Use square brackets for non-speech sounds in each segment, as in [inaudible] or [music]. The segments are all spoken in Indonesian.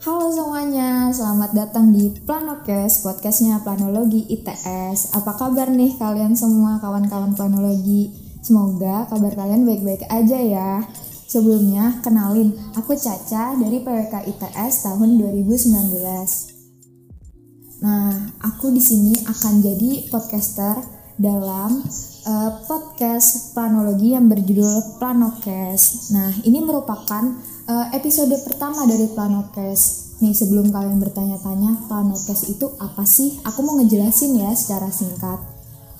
Halo semuanya, selamat datang di Planokes, podcastnya Planologi ITS. Apa kabar nih kalian semua kawan-kawan planologi? Semoga kabar kalian baik-baik aja ya. Sebelumnya, kenalin, aku Caca dari PWK ITS tahun 2019. Nah, aku di sini akan jadi podcaster dalam uh, podcast planologi yang berjudul Planokes. Nah, ini merupakan uh, episode pertama dari Planokes. Nih, sebelum kalian bertanya-tanya, Planokes itu apa sih? Aku mau ngejelasin ya secara singkat.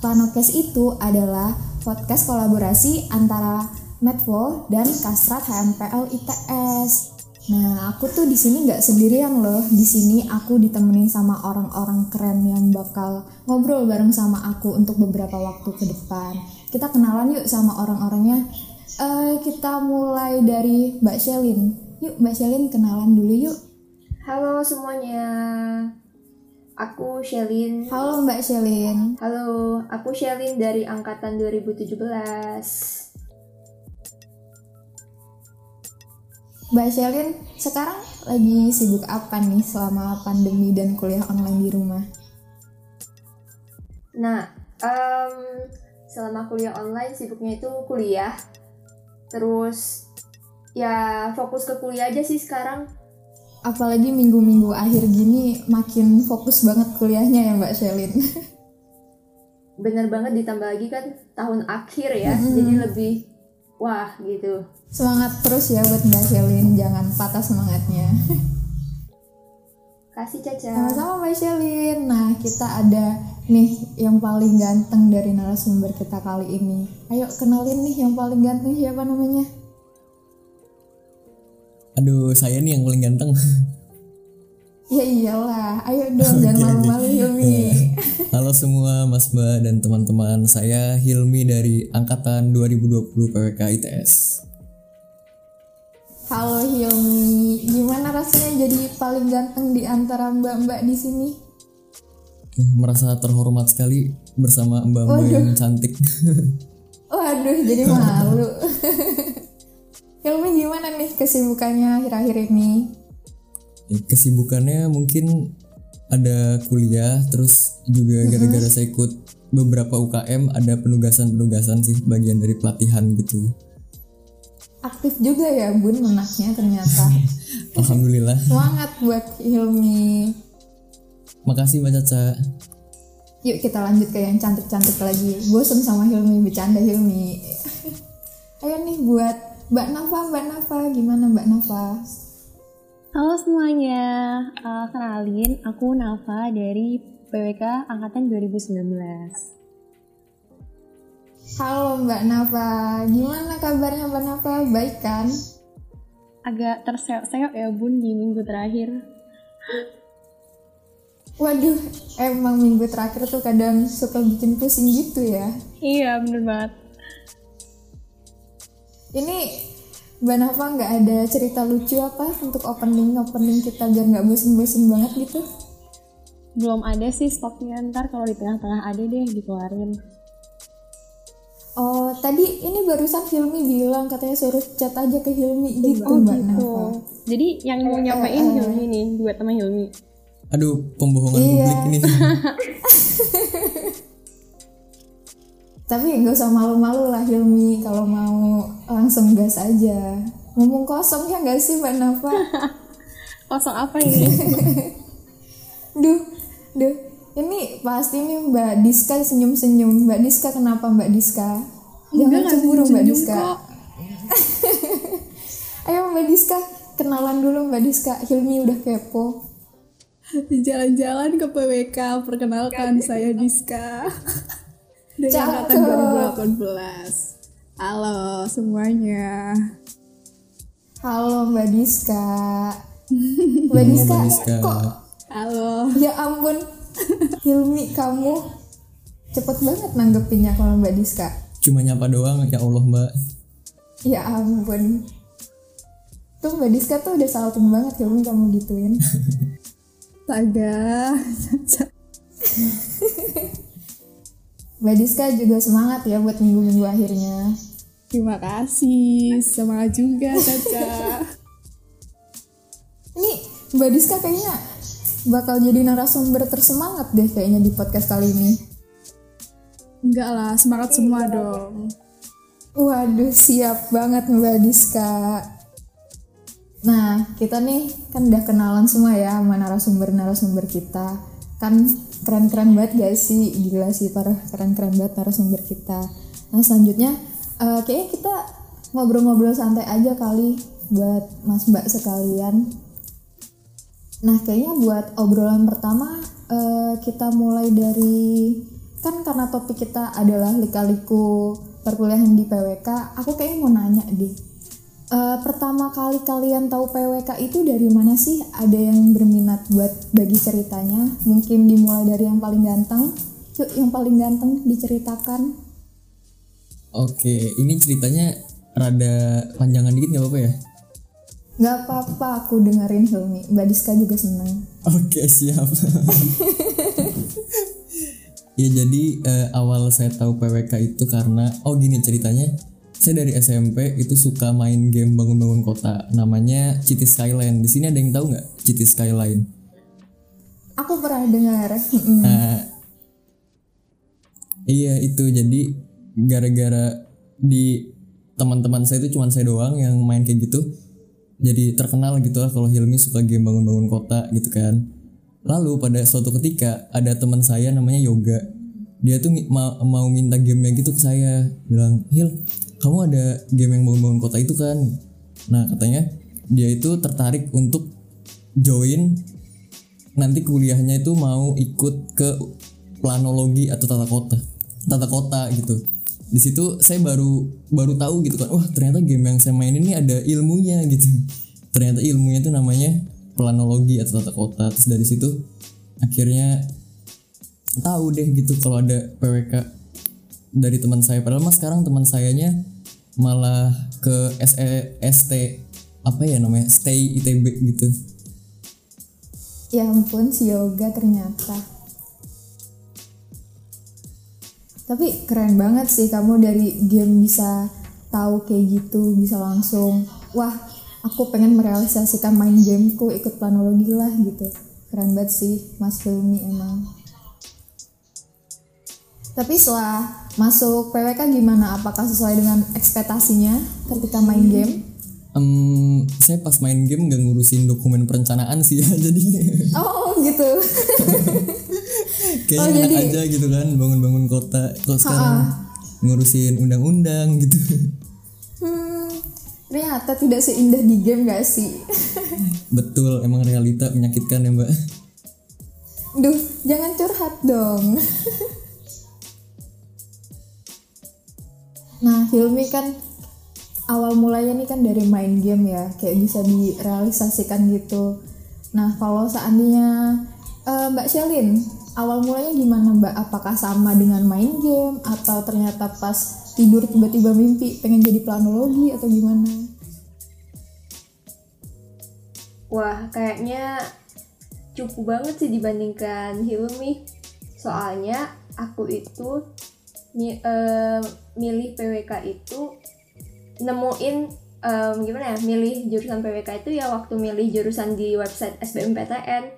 Planokes itu adalah podcast kolaborasi antara Medvo dan Kasrat HMPL ITS. Nah, aku tuh di sini nggak sendirian loh. Di sini aku ditemenin sama orang-orang keren yang bakal ngobrol bareng sama aku untuk beberapa waktu ke depan. Kita kenalan yuk sama orang-orangnya uh, kita mulai dari Mbak Shelin. Yuk Mbak Shelin kenalan dulu yuk. Halo semuanya. Aku Shelin. Halo Mbak Shelin. Halo, aku Shelin dari angkatan 2017. Mbak Shelin, sekarang lagi sibuk apa nih selama pandemi dan kuliah online di rumah? Nah, um, selama kuliah online sibuknya itu kuliah terus ya fokus ke kuliah aja sih sekarang. Apalagi minggu-minggu akhir gini makin fokus banget kuliahnya ya Mbak Shelin. [laughs] Bener banget ditambah lagi kan tahun akhir ya hmm. jadi lebih wah gitu. Semangat terus ya buat Mbak Shelin jangan patah semangatnya. [laughs] Kasih Caca. Sama-sama Mbak Shelin. Nah kita ada nih yang paling ganteng dari narasumber kita kali ini. Ayo kenalin nih yang paling ganteng siapa namanya? Aduh, saya nih yang paling ganteng. [laughs] Ya iyalah, ayo [laughs] dong jangan malu-malu Hilmi. [laughs] Halo semua Mas Mbak dan teman-teman, saya Hilmi dari angkatan 2020 PWK ITS. Halo Hilmi, gimana rasanya jadi paling ganteng di antara mbak-mbak di sini? Merasa terhormat sekali bersama mbak-mbak yang cantik. [laughs] Waduh, jadi malu. [laughs] Hilmi gimana nih kesibukannya akhir-akhir ini? Ya, kesibukannya mungkin ada kuliah, terus juga gara-gara saya ikut beberapa UKM ada penugasan-penugasan sih bagian dari pelatihan gitu. Aktif juga ya bun menaknya ternyata. [laughs] Alhamdulillah. Semangat buat Hilmi. Makasih Mbak Caca. Yuk kita lanjut ke yang cantik-cantik lagi. Bosen sama Hilmi, bercanda Hilmi. [laughs] Ayo nih buat Mbak Nafa, Mbak Nafa, gimana Mbak Nafa? Halo semuanya, uh, kenalin aku Nafa dari PWK Angkatan 2019. Halo Mbak Nafa, gimana kabarnya Mbak Nafa? Baik kan? Agak terseok-seok ya bun di minggu terakhir. Waduh, emang minggu terakhir tuh kadang suka bikin pusing gitu ya. Iya, bener banget. Ini Mbak Nafa nggak ada cerita lucu apa untuk opening-opening kita biar nggak bosen-bosen banget gitu? Belum ada sih stoknya, ntar kalau di tengah-tengah ada deh dikeluarin. Oh, tadi ini barusan Hilmi bilang katanya suruh chat aja ke Hilmi gitu oh, Mbak gitu. Nafa. Jadi yang mau nyampein eh, eh, Hilmi nih, buat sama Hilmi aduh pembohongan iya. publik ini. [laughs] Tapi nggak usah malu-malu lah Hilmi kalau mau langsung gas aja. Ngomong kosong ya nggak sih mbak Nafa [laughs] kosong apa ini? [laughs] Duh duh. Ini pasti nih mbak Diska senyum-senyum. Mbak Diska kenapa mbak Diska? Jangan cemburu mbak Diska. ayo mbak Diska kenalan dulu mbak Diska. Hilmi udah kepo Jalan-jalan ke PWK, perkenalkan saya Diska [laughs] dari angkatan 2018. Halo semuanya. Halo Mbak Diska. [laughs] Mbak Diska, Mbak Diska. kok? Halo. Ya ampun, Hilmi kamu cepet banget nanggepinnya kalau Mbak Diska. Cuma nyapa doang, ya Allah Mbak. Ya ampun. Tuh Mbak Diska tuh udah salting banget Hilmi kamu gituin. [laughs] Astaga. Mbak Diska juga semangat ya buat minggu-minggu akhirnya. Terima kasih, semangat juga Caca. Ini Mbak Diska kayaknya bakal jadi narasumber tersemangat deh kayaknya di podcast kali ini. Enggak lah, semangat semua dong. Waduh, siap banget Mbak Diska. Nah, kita nih kan udah kenalan semua ya sama narasumber-narasumber kita. Kan keren-keren banget gak sih? Gila sih, parah keren-keren banget narasumber kita. Nah, selanjutnya eh, kayaknya kita ngobrol-ngobrol santai aja kali buat Mas Mbak sekalian. Nah, kayaknya buat obrolan pertama eh, kita mulai dari kan karena topik kita adalah lika-liku perkuliahan di PWK, aku kayaknya mau nanya deh. Eh, pertama kali kalian tahu PWK itu dari mana sih? Ada yang berminat buat bagi ceritanya? Mungkin dimulai dari yang paling ganteng. Yuk, yang paling ganteng diceritakan. Oke, ini ceritanya rada panjangan dikit nggak apa-apa ya? Gak apa-apa, aku dengerin Hilmi. Mbak Diska juga seneng. Oke siap. [laughs] ya jadi eh, awal saya tahu PWK itu karena oh gini ceritanya saya dari SMP itu suka main game bangun-bangun kota namanya City Skyline. Di sini ada yang tahu nggak City Skyline? Aku pernah dengar. Nah, iya itu jadi gara-gara di teman-teman saya itu cuma saya doang yang main kayak gitu. Jadi terkenal gitu lah kalau Hilmi suka game bangun-bangun kota gitu kan. Lalu pada suatu ketika ada teman saya namanya Yoga. Dia tuh ma- mau minta gamenya gitu ke saya. Bilang, "Hil, kamu ada game yang bangun-bangun kota itu kan?" Nah, katanya dia itu tertarik untuk join nanti kuliahnya itu mau ikut ke planologi atau tata kota tata kota gitu di situ saya baru baru tahu gitu kan wah ternyata game yang saya main ini ada ilmunya gitu ternyata ilmunya itu namanya planologi atau tata kota terus dari situ akhirnya tahu deh gitu kalau ada PWK dari teman saya padahal mas sekarang teman sayanya malah ke SE ST apa ya namanya stay ITB gitu Ya ampun, si Yoga ternyata. Tapi keren banget sih kamu dari game bisa tahu kayak gitu, bisa langsung, wah aku pengen merealisasikan main gameku ikut planologi lah gitu. Keren banget sih Mas Hilmi emang. Tapi setelah masuk PWK gimana? Apakah sesuai dengan ekspektasinya ketika main game? Em, saya pas main game nggak ngurusin dokumen perencanaan sih ya [laughs] jadi Oh gitu. [laughs] kayaknya Oh, enak jadi- aja gitu kan bangun-bangun kota kok sekarang ngurusin undang-undang gitu Hmm, ternyata tidak seindah di game gak sih? [laughs] betul emang realita menyakitkan ya mbak Duh, jangan curhat dong. Nah, Hilmi kan awal mulanya nih kan dari main game ya, kayak bisa direalisasikan gitu. Nah, kalau seandainya eh, Mbak Shelin, awal mulanya gimana Mbak? Apakah sama dengan main game atau ternyata pas tidur tiba-tiba mimpi pengen jadi planologi atau gimana? Wah, kayaknya cukup banget sih dibandingkan Hilmi. Soalnya aku itu eh, milih PWK itu nemuin em, gimana ya, milih jurusan PWK itu ya waktu milih jurusan di website SBMPTN.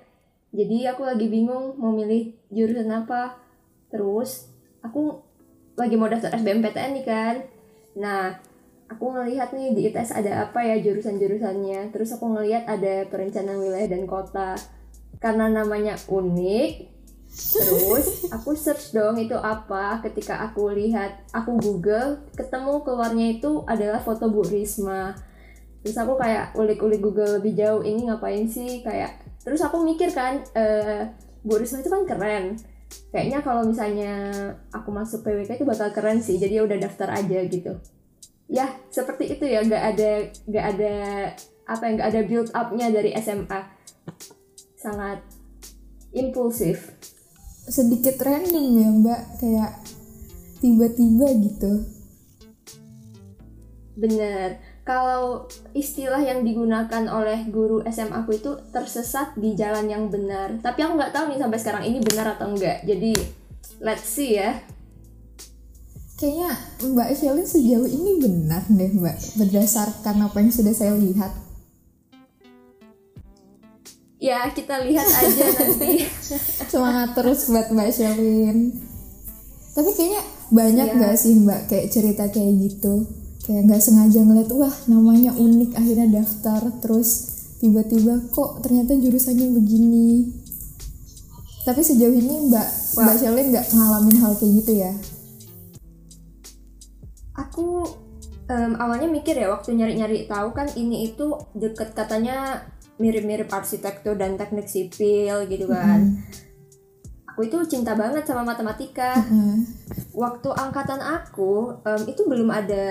Jadi aku lagi bingung mau milih jurusan apa. Terus aku lagi mau daftar SBMPTN nih kan. Nah, aku ngelihat nih di ITS ada apa ya jurusan-jurusannya terus aku ngelihat ada perencanaan wilayah dan kota karena namanya unik terus aku search dong itu apa ketika aku lihat aku google ketemu keluarnya itu adalah foto Bu Risma. Terus aku kayak ulik-ulik google lebih jauh ini ngapain sih? Kayak terus aku mikir kan eh, Bu Risma itu kan keren. Kayaknya kalau misalnya aku masuk PWK itu bakal keren sih jadi ya udah daftar aja gitu. Ya seperti itu ya nggak ada nggak ada apa ya nggak ada build upnya dari SMA sangat impulsif Sedikit random ya Mbak, kayak tiba-tiba gitu. bener kalau istilah yang digunakan oleh guru SMA aku itu tersesat di jalan yang benar. Tapi aku nggak tahu nih sampai sekarang ini benar atau enggak jadi let's see ya. Kayaknya Mbak Shelly sejauh ini benar deh Mbak. Berdasarkan apa yang sudah saya lihat ya kita lihat aja nanti. [laughs] Semangat terus buat Mbak Shelin. Tapi kayaknya banyak Iya. gak sih Mbak kayak cerita kayak gitu? Kayak nggak sengaja ngeliat wah namanya unik akhirnya daftar terus tiba-tiba kok ternyata jurusannya begini. Tapi sejauh ini Mbak Mbak Shelin nggak ngalamin hal kayak gitu ya? Aku em, awalnya mikir ya waktu nyari-nyari tahu kan ini itu deket katanya mirip-mirip arsitektur dan teknik sipil gitu kan. Aku itu cinta banget sama matematika. Nah, waktu angkatan aku em, itu belum ada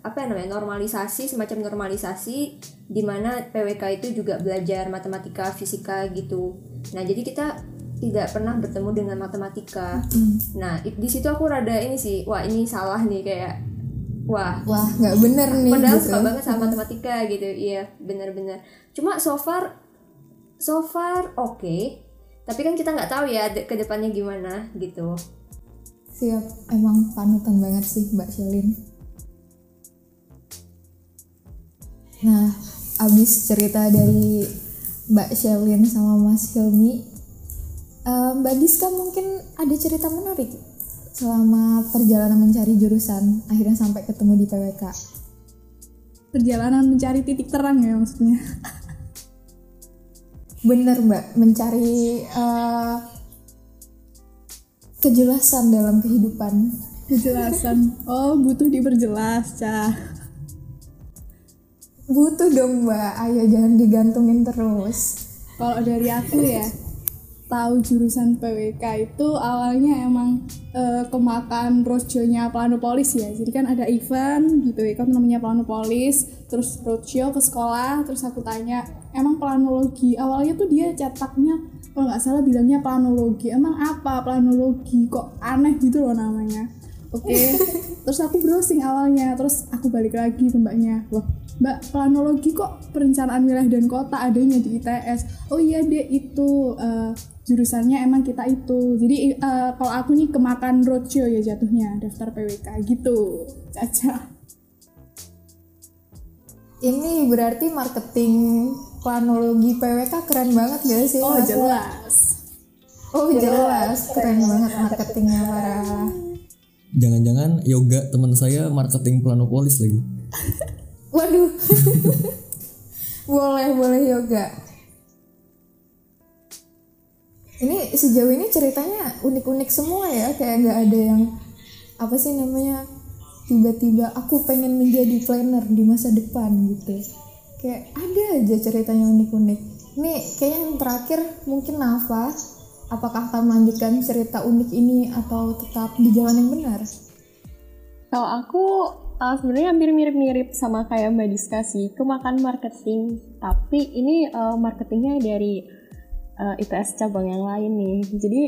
apa ya namanya normalisasi semacam normalisasi di mana PWK itu juga belajar matematika fisika gitu. Nah jadi kita tidak pernah bertemu dengan matematika. Nah i- di situ aku rada ini sih wah ini salah nih kayak wah. Wah nggak bener nih padahal gitu. suka banget sama matematika gitu. Iya bener-bener. Cuma so far so far oke. Tapi kan kita nggak tahu ya ke depannya gimana gitu. Siap. Emang panutan banget sih Mbak Shelin. Nah abis cerita dari Mbak Shelin sama Mas Hilmi eh, Mbak Diska mungkin ada cerita menarik selama perjalanan mencari jurusan akhirnya sampai ketemu di PWK Perjalanan mencari titik terang ya maksudnya. [laughs] bener Mbak mencari eh, kejelasan dalam kehidupan Kejelasan. Oh, butuh diperjelas, Cah. butuh dong Mbak ayo jangan digantungin terus Kalau dari aku ya, tahu jurusan PWK itu awalnya emang eh, kemakan roadshow-nya Planopolis ya. Jadi kan ada event di PWK namanya Planopolis, terus roadshow ke sekolah, terus aku tanya, emang planologi? Awalnya tuh dia cetaknya kalau nggak salah bilangnya planologi. Emang apa planologi? Kok aneh gitu loh namanya. Oke, [laughs] terus aku browsing awalnya, terus aku balik lagi ke mbaknya, loh mbak planologi kok perencanaan wilayah dan kota adanya di ITS. Oh iya deh itu eh, jurusannya emang kita itu. Jadi eh, kalau aku nih kemakan roadshow ya jatuhnya daftar PWK gitu, Caca. Ini berarti marketing planologi PWK keren banget gak sih? Oh jelas. Oh jelas, keren banget marketingnya parah. Jangan-jangan yoga teman saya marketing planopolis lagi. [laughs] Waduh, [laughs] boleh boleh yoga. Ini sejauh ini ceritanya unik-unik semua ya, kayak nggak ada yang apa sih namanya tiba-tiba aku pengen menjadi planner di masa depan gitu. Kayak ada aja ceritanya unik-unik. Nih kayaknya yang terakhir mungkin Nafa, apakah akan melanjutkan cerita unik ini atau tetap di jalan yang benar? Kalau aku uh, sebenarnya hampir mirip-mirip sama kayak Mbak Diska sih, kemakan marketing. Tapi ini uh, marketingnya dari uh, IPS cabang yang lain nih. Jadi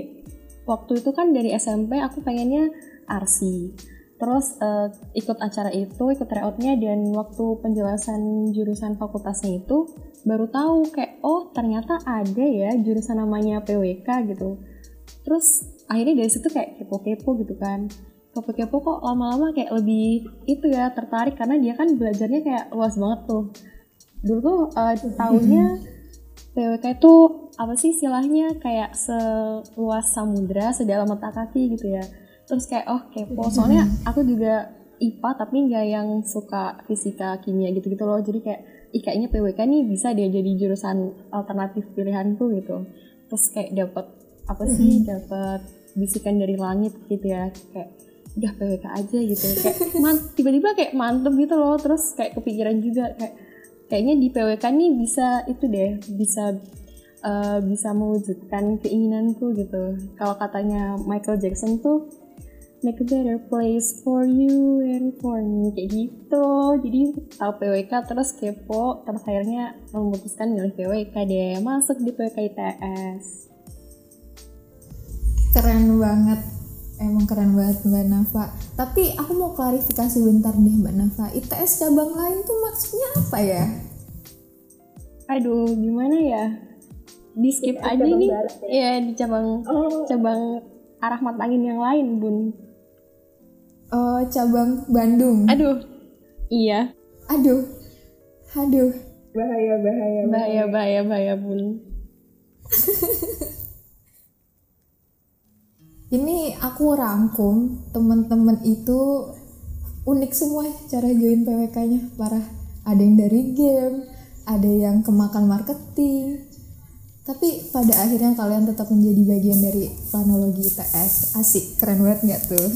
waktu itu kan dari SMP aku pengennya arsi. Terus uh, ikut acara itu, ikut tryoutnya dan waktu penjelasan jurusan fakultasnya itu baru tahu kayak oh ternyata ada ya jurusan namanya PWK gitu. Terus akhirnya dari situ kayak kepo-kepo gitu kan kepo-kepo kok lama-lama kayak lebih itu ya tertarik karena dia kan belajarnya kayak luas banget tuh dulu tuh uh, tahunnya [laughs] PWK itu apa sih istilahnya? Kayak seluas samudra sedalam mata kaki gitu ya. Terus kayak oh kepo. Soalnya aku juga IPA tapi nggak yang suka fisika kimia gitu-gitu loh. Jadi kayak ih kayaknya PWK nih bisa dia jadi jurusan alternatif pilihanku gitu. Terus kayak dapat apa sih dapat bisikan dari langit gitu ya. Kayak udah PWK aja gitu. Kayak man, tiba-tiba kayak mantep gitu loh. Terus kayak kepikiran juga kayak kayaknya di PWK nih bisa itu deh bisa eh, bisa mewujudkan keinginanku gitu. Kalau katanya Michael Jackson tuh make a better place for you and for me kayak gitu. Jadi tahu PWK terus kepo terus akhirnya memutuskan milih PWK deh masuk di PWK ITS Keren banget. Emang keren banget Mbak Nafa. Tapi aku mau klarifikasi bentar deh Mbak Nafa. ITS cabang lain tuh maksudnya apa ya? aduh gimana ya di skip aja nih ya di cabang cabang arah mata angin yang lain bun Oh, cabang Bandung. aduh iya Aduh. Aduh. bahaya bahaya bahaya bahaya bahaya bun [laughs] ini aku rangkum teman-teman itu unik semua cara join PWK-nya parah ada yang dari game ada yang kemakan marketing. Tapi pada akhirnya kalian tetap menjadi bagian dari planologi ITS asik keren banget nggak tuh?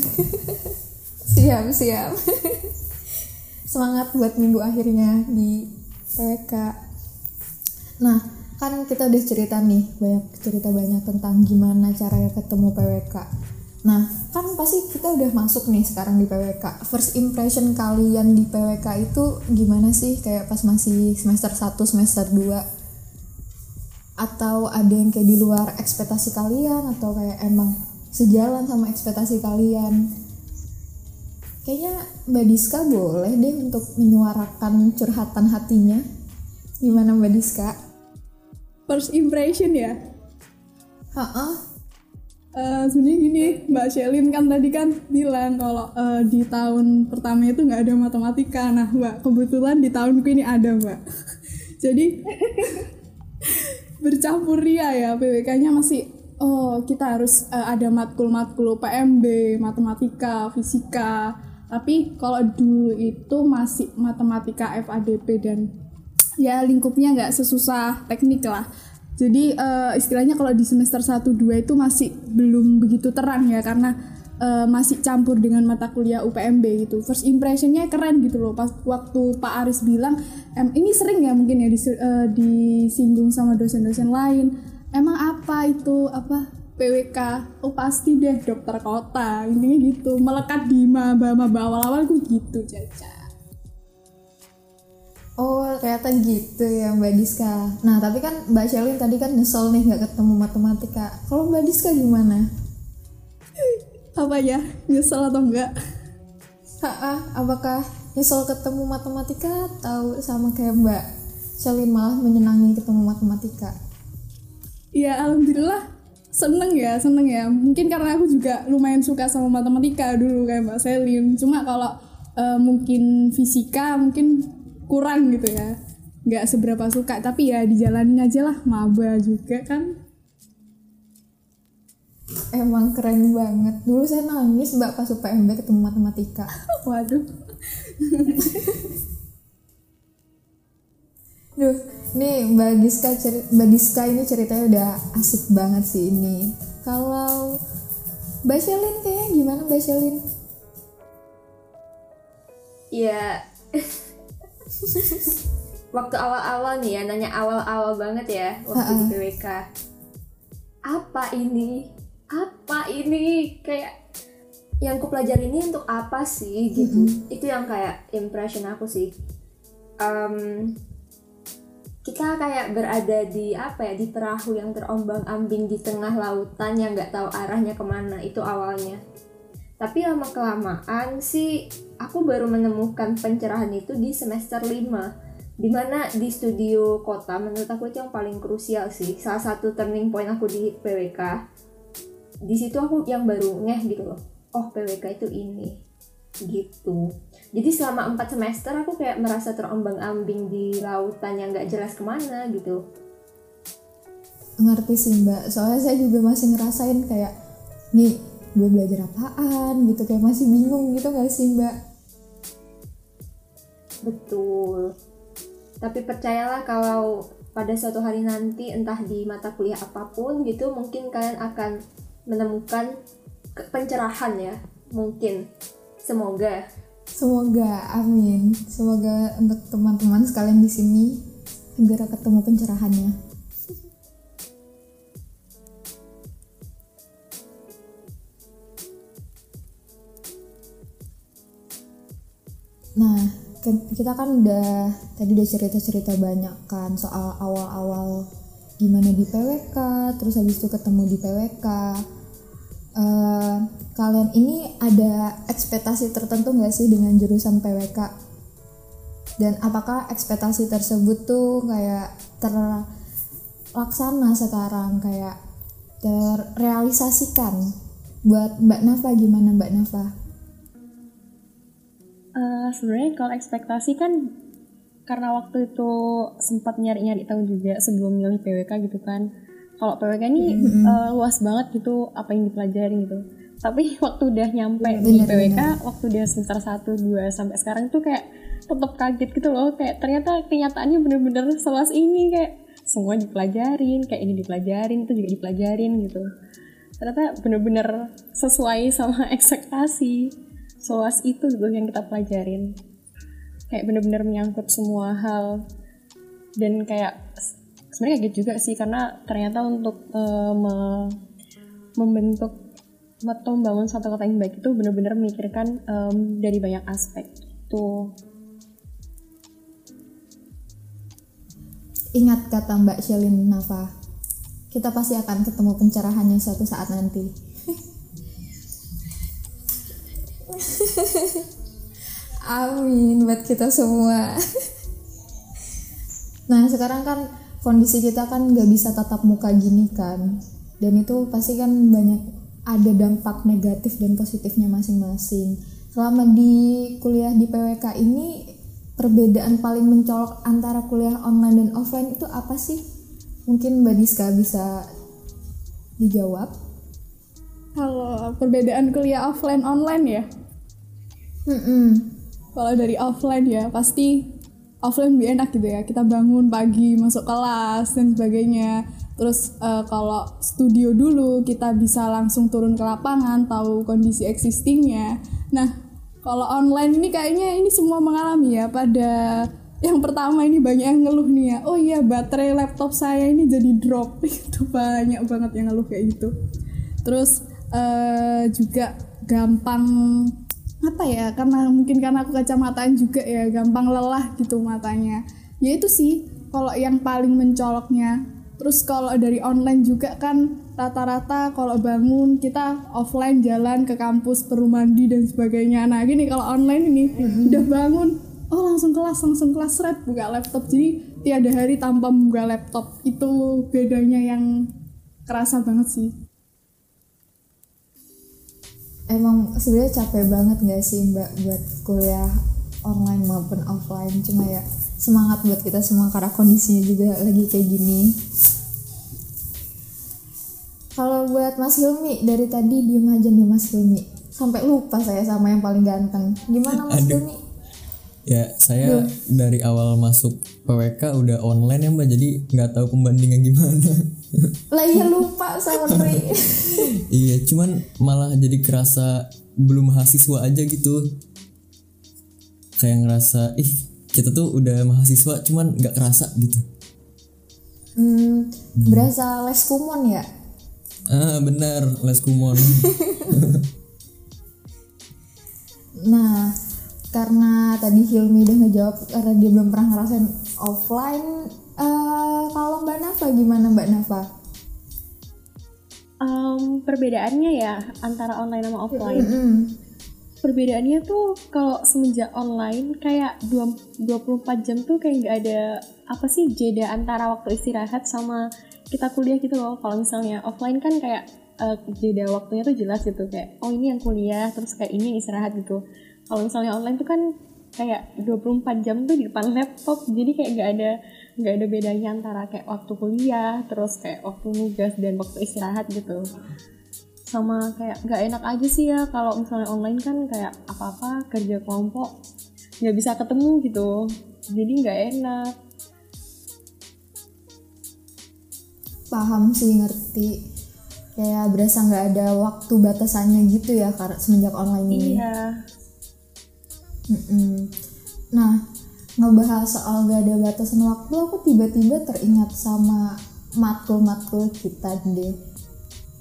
[laughs] Siap siap. [laughs] Semangat buat minggu akhirnya di PWK nah kan kita udah cerita nih banyak cerita banyak tentang gimana caranya ketemu PWK nah kan pasti kita udah masuk nih sekarang di PWK first impression kalian di PWK itu gimana sih? Kayak pas masih semester 1 semester 2 atau ada yang kayak di luar ekspektasi kalian? Atau kayak emang sejalan sama ekspektasi kalian? Kayaknya Mbak Diska boleh deh untuk menyuarakan curhatan hatinya. Gimana Mbak Diska first impression ya? Heeh. Uh, sebenarnya gini Mbak Shelin kan tadi kan bilang kalau uh, di tahun pertama itu nggak ada matematika. Nah Mbak kebetulan di tahunku ini ada Mbak. [laughs] Jadi [laughs] bercampur ria ya. PWK-nya masih oh kita harus uh, ada matkul-matkul PMB matematika fisika. Tapi kalau dulu itu masih matematika FADP dan ya lingkupnya nggak sesusah teknik lah jadi uh, istilahnya kalau di semester 1 2 itu masih belum begitu terang ya karena uh, masih campur dengan mata kuliah UPMB gitu. First impressionnya keren gitu loh. Pas waktu Pak Aris bilang, em, ini sering ya mungkin ya dis, uh, disinggung sama dosen-dosen lain. Emang apa itu apa PWK? Oh pasti deh dokter kota. Intinya gitu. Melekat di maba-maba awal-awal gitu Caca. Ternyata gitu ya Mbak Diska. Nah tapi kan Mbak Shelin tadi kan nyesel nih nggak ketemu matematika. Kalau Mbak Diska gimana? Apa ya nyesel atau enggak? Ha, apakah nyesel ketemu matematika atau sama kayak Mbak Shelin malah menyenangi ketemu matematika? Ya alhamdulillah seneng ya seneng ya. Mungkin karena aku juga lumayan suka sama matematika dulu kayak Mbak Selin. Cuma kalau uh, mungkin fisika mungkin kurang gitu ya. Nggak seberapa suka tapi ya dijalanin aja lah maba juga kan. Emang keren banget. Dulu saya nangis mbak pas UPMB ketemu matematika. [laughs] Waduh. Duh, nih Mbak Diska, Mbak Diska ini ceritanya udah asik banget sih ini. Kalau Mbak Shelin kayaknya gimana Mbak Shelin? Ya, [laughs] waktu awal-awal nih ya nanya awal-awal banget ya waktu di PWK apa ini? Apa ini? Kayak yang ku pelajari ini untuk apa sih gitu. Mm-hmm. itu yang kayak impression aku sih. Um, kita kayak berada di apa ya di perahu yang terombang ambing di tengah lautan yang nggak tahu arahnya ke mana itu awalnya tapi lama kelamaan sih aku baru menemukan pencerahan itu di semester 5 di mana di studio kota menurut aku itu yang paling krusial sih salah satu turning point aku di PWK di situ aku yang baru ngeh gitu loh oh PWK itu ini gitu. Jadi selama 4 semester aku kayak merasa terombang ambing di lautan yang gak jelas ke mana gitu. Ngerti sih mbak. Soalnya saya juga masih ngerasain kayak nih gue belajar apaan gitu kayak masih bingung gitu gak sih mbak Betul. Tapi percayalah kalau pada suatu hari nanti entah di mata kuliah apa pun gitu mungkin kalian akan menemukan pencerahan ya. Mungkin. Semoga. Semoga, amin. Semoga untuk teman-teman sekalian di sini segera ketemu pencerahannya. Nah, kita kan udah tadi udah cerita-cerita banyak kan soal awal-awal gimana di PWK, terus habis itu ketemu di PWK. Uh, eh, kalian ini ada ekspektasi tertentu nggak sih dengan jurusan PWK? Dan apakah ekspektasi tersebut tuh kayak terlaksana sekarang kayak terrealisasikan? Buat Mbak Nafa gimana Mbak Nafa? Uh, sebenarnya kalau ekspektasi kan karena waktu itu sempat nyari-nyari tahu juga sebelum milih PWK gitu kan. kalau PWK ini eh, luas banget gitu apa yang dipelajari gitu. Tapi [laughs] waktu udah nyampe di Bener, PWK waktu dia semester 1, 2 sampai sekarang tuh kayak tetap kaget gitu loh. Kayak ternyata kenyataannya bener-bener seluas ini kayak semua dipelajarin kayak ini dipelajarin itu juga dipelajarin gitu. Ternyata bener-bener sesuai sama [laughs] ekspektasi seluas itu gitu yang kita pelajarin. Kayak bener-bener menyangkut semua hal. Dan kayak sebenarnya kaget juga sih karena ternyata untuk eh, me- membentuk atau membangun satu kota yang baik itu benar-benar memikirkan em, dari banyak aspek tuh Ingat kata Mbak Shelin Nafa, kita pasti akan ketemu pencerahannya suatu saat nanti. [laughs] Amin buat kita semua. nah sekarang kan kondisi kita kan nggak bisa tatap muka gini kan, dan itu pasti kan banyak ada dampak negatif dan positifnya masing-masing. Selama di kuliah di PWK ini perbedaan paling mencolok antara kuliah online dan offline itu apa sih? Mungkin Mbak Diska bisa dijawab. Kalau perbedaan kuliah offline online ya, Mm-mm. kalau dari offline ya pasti offline lebih enak gitu ya. Kita bangun pagi masuk kelas dan sebagainya. Terus eh, kalau studio dulu kita bisa langsung turun ke lapangan, tahu kondisi existingnya. Nah kalau online ini kayaknya ini semua mengalami ya pada yang pertama ini banyak yang ngeluh nih ya. Oh iya baterai laptop saya ini jadi drop [laughs] itu banyak banget yang ngeluh kayak gitu. Terus eh, juga gampang apa ya karena mungkin karena aku kacamataan juga ya gampang lelah gitu matanya. Ya itu sih kalau yang paling mencoloknya. Terus kalau dari online juga kan rata-rata kalau bangun kita offline jalan ke kampus perlu mandi dan sebagainya. Nah gini kalau online ini udah bangun oh langsung kelas langsung kelas red buka laptop. Jadi tiada hari tanpa membuka laptop. Itu bedanya yang kerasa banget sih Emang sebenarnya capek banget gak sih Mbak buat kuliah online maupun offline? Cuma ya semangat buat kita semua karena kondisinya juga lagi kayak gini. Kalau buat Mas Hilmi dari tadi diem aja nih Mas Hilmi. Sampai lupa saya sama yang paling ganteng. Gimana Mas Aduh. Hilmi? Ya saya dari awal masuk PWK udah online ya mbak jadi nggak tahu pembandingan gimana. Lah iya lupa sama Tri. [laughs] iya cuman malah jadi kerasa belum mahasiswa aja gitu. Kayak ngerasa ih kita tuh udah mahasiswa cuman nggak kerasa gitu. hmm, berasa les kumon ya? Ah benar les kumon. [laughs] Nah, karena tadi Hilmi udah ngejawab karena dia belum pernah ngerasain offline. Eh, kalau Mbak Nafa gimana Mbak Nafa? Em, perbedaannya ya antara online sama offline Mm-mm. perbedaannya tuh kalau semenjak online kayak dua- 24 jam tuh kayak nggak ada apa sih jeda antara waktu istirahat sama kita kuliah gitu loh kalau misalnya offline kan kayak eh, jeda waktunya tuh jelas gitu kayak oh ini yang kuliah terus kayak ini yang istirahat gitu kalau misalnya online tuh kan kayak 24 jam tuh di depan laptop jadi kayak nggak ada nggak ada bedanya antara kayak waktu kuliah terus kayak waktu nugas dan waktu istirahat gitu sama kayak nggak enak aja sih ya kalau misalnya online kan kayak apa-apa kerja kelompok nggak bisa ketemu gitu jadi nggak enak Paham sih ngerti. Kayak berasa nggak ada waktu batasannya gitu ya karena semenjak online ini. iya Mm-mm. Nah, ngebahas soal gak ada batasan waktu, aku tiba-tiba teringat sama matkul-matkul kita deh.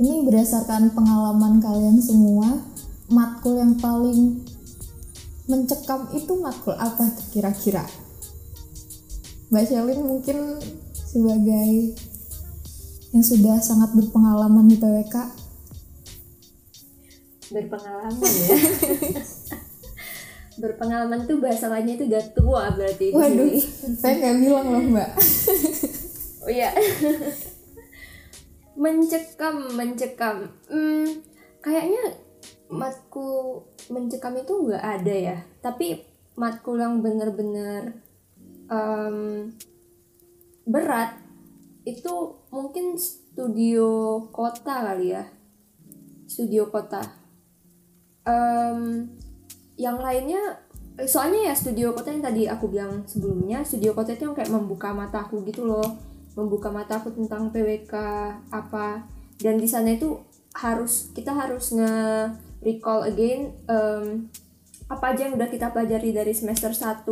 Ini berdasarkan pengalaman kalian semua, matkul yang paling mencekam itu matkul apa kira-kira? Mbak Shelin mungkin sebagai yang sudah sangat berpengalaman di PWK, berpengalaman ya [laughs] berpengalaman tuh bahasa lainnya itu udah tua berarti waduh, saya nggak bilang loh Mbak. [laughs] oh iya. [laughs] Mencekam mencekam. Hmm, kayaknya matkul mencekam itu nggak ada ya. Tapi matkul yang bener-bener em, berat itu mungkin studio kota kali ya. Studio kota. Em, yang lainnya soalnya ya studio kota yang tadi aku bilang sebelumnya studio kota itu yang kayak membuka mataku gitu loh. Membuka mataku tentang PWK apa. Dan di sana itu harus kita harus nge recall again em, apa aja yang udah kita pelajari dari semester 1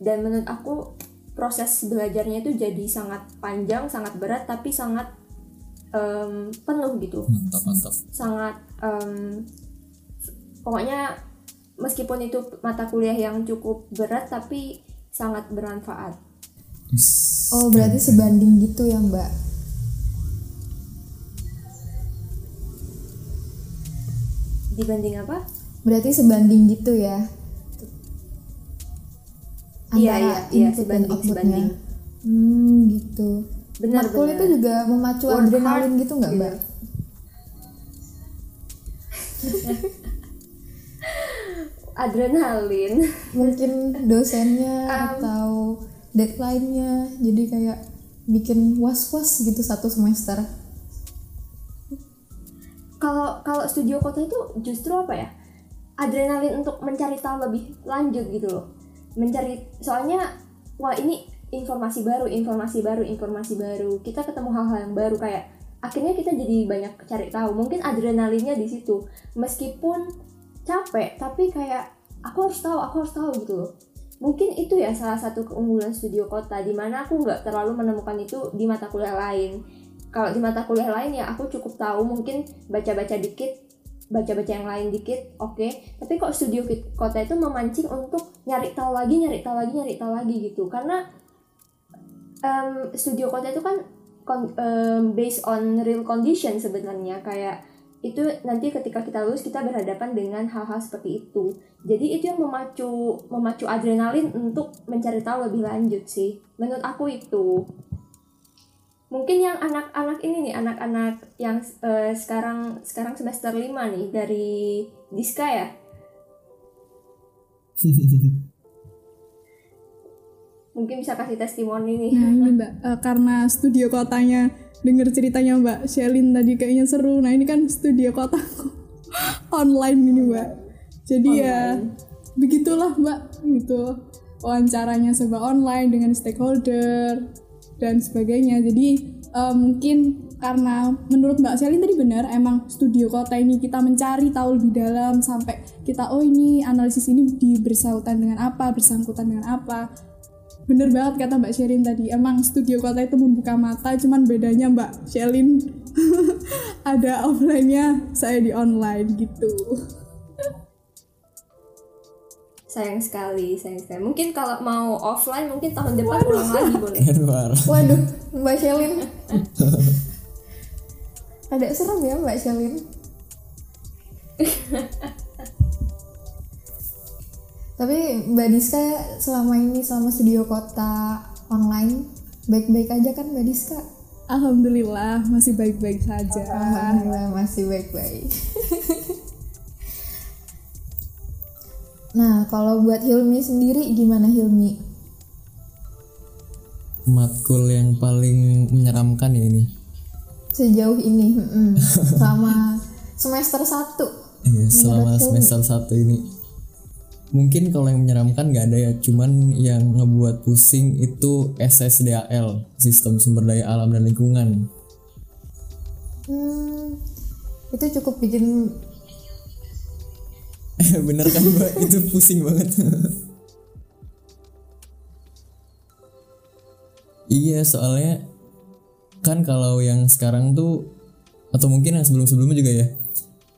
dan menurut aku proses belajarnya itu jadi sangat panjang sangat berat tapi sangat em, penuh gitu. Mantap mantap. Sangat em, pokoknya meskipun itu mata kuliah yang cukup berat tapi sangat bermanfaat Oh berarti sebanding gitu ya mbak? dibanding apa Berarti sebanding gitu ya? Iya, Antara iya, iya, input sebanding, outputnya. sebanding. Hmm gitu. benar Matkul benar itu juga memacu Work adrenalin hard, gitu nggak gitu. mbak? [laughs] adrenalin. [laughs] Mungkin dosennya Um, atau deadline-nya jadi kayak bikin was-was gitu satu semester. kalau kalau studio kota itu justru apa ya? Adrenalin untuk mencari tahu lebih lanjut gitu loh. Mencari soalnya wah ini informasi baru informasi baru informasi baru. Kita ketemu hal-hal yang baru kayak akhirnya kita jadi banyak cari tahu. Mungkin adrenalinnya di situ. Meskipun capek tapi kayak aku harus tahu aku harus tahu gitu loh. Mungkin itu ya salah satu keunggulan studio kota di mana aku nggak terlalu menemukan itu di mata kuliah lain. Kalau di mata kuliah lain ya aku cukup tahu mungkin baca-baca dikit baca-baca yang lain dikit oke. Tapi kok studio kota itu memancing untuk nyari tahu lagi nyari tahu lagi nyari tahu lagi gitu. Karena em, studio kota itu kan em, based on real condition sebenarnya. Kayak itu nanti ketika kita lulus kita berhadapan dengan hal-hal seperti itu. Jadi itu yang memacu memacu adrenalin untuk mencari tahu lebih lanjut sih menurut aku itu. Mungkin yang anak-anak ini nih anak-anak yang eh, sekarang sekarang semester 5 nih dari Diska ya? [laughs] Mungkin bisa kasih testimoni nih. Nah ini mbak, eh, karena studio kotanya denger ceritanya mbak Shelin tadi kayaknya seru. Nah ini kan studio kotaku [laughs] online ini mbak. Jadi ya begitulah mbak gitu wawancaranya serba online dengan stakeholder dan sebagainya. Jadi eh, mungkin karena menurut mbak Shelin tadi benar emang studio kota ini kita mencari tahu lebih dalam sampai kita oh ini analisis ini di bersangkutan dengan apa bersangkutan dengan apa Bener banget kata Mbak Sherin tadi, emang studio kota itu membuka mata, cuman bedanya Mbak Sherin [laughs] ada offline-nya, saya di online gitu. sayang sekali sayang sekali mungkin kalau mau offline mungkin tahun depan ulang lagi boleh. [laughs] Waduh, Mbak Shelin. Ada [laughs] serem ya Mbak Shelin. Tapi Mbak Diska selama ini selama studio kota online baik-baik aja kan Mbak Diska? Alhamdulillah masih baik-baik saja. Alhamdulillah masih baik-baik. [laughs] nah, kalau buat Hilmi sendiri gimana Hilmi? Matkul yang paling menyeramkan ya ini. Sejauh ini, mm-mm, [laughs] selama semester 1 Iya, selama Hilmi. semester satu ini. Mungkin kalau yang menyeramkan nggak ada ya, cuman yang ngebuat pusing itu SSDAL, Sistem Sumber Daya Alam dan Lingkungan. Hmm, itu cukup bikin [laughs] Bener kan Mbak? itu pusing banget. [laughs] iya, soalnya kan kalau yang sekarang tuh atau mungkin yang sebelum-sebelumnya juga ya,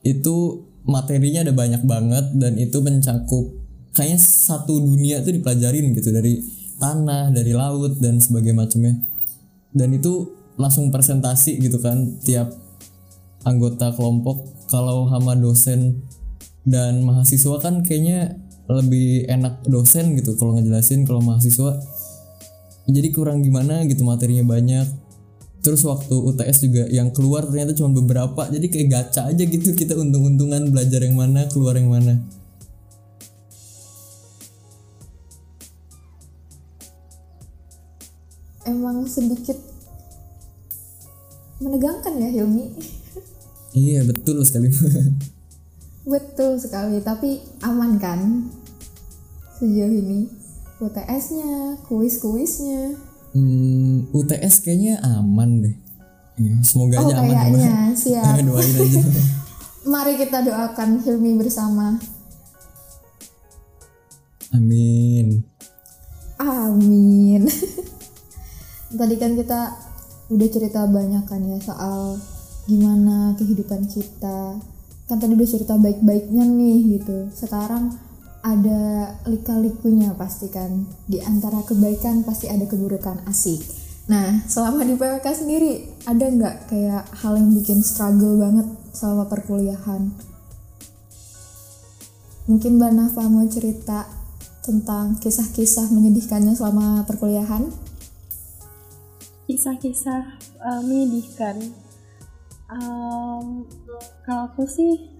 itu materinya ada banyak banget dan itu mencakup kayaknya satu dunia tuh dipelajarin gitu dari tanah, dari laut dan sebagainya macamnya. Dan itu langsung presentasi gitu kan tiap anggota kelompok. Kalau sama dosen dan mahasiswa kan kayaknya lebih enak dosen gitu kalau ngejelasin kalau mahasiswa. Jadi kurang gimana gitu materinya banyak. Terus waktu UTS juga yang keluar ternyata cuma beberapa jadi kayak gacha aja gitu kita untung-untungan belajar yang mana keluar yang mana emang sedikit menegangkan ya Hilmi. Iya betul sekali. [laughs] Betul sekali tapi aman kan? Sejauh ini UTS-nya kuis-kuisnya. Hmm, UTS kayaknya aman deh. Iya, semoga oh aja aman. ya, kayaknya [laughs] siap. doain aja. [laughs] Mari kita doakan Hilmi bersama. Amin. Amin. Tadi kan kita udah cerita banyak kan ya soal gimana kehidupan kita. Kan tadi udah cerita baik-baiknya nih gitu. Sekarang ada lika-likunya pasti kan. Di antara kebaikan pasti ada keburukan asik. Nah, selama di PWK sendiri ada nggak kayak hal yang bikin struggle banget selama perkuliahan? Mungkin Mbak Nafa mau cerita tentang kisah-kisah menyedihkannya selama perkuliahan? Kisah-kisah uh, menyedihkan. Um, kalau aku sih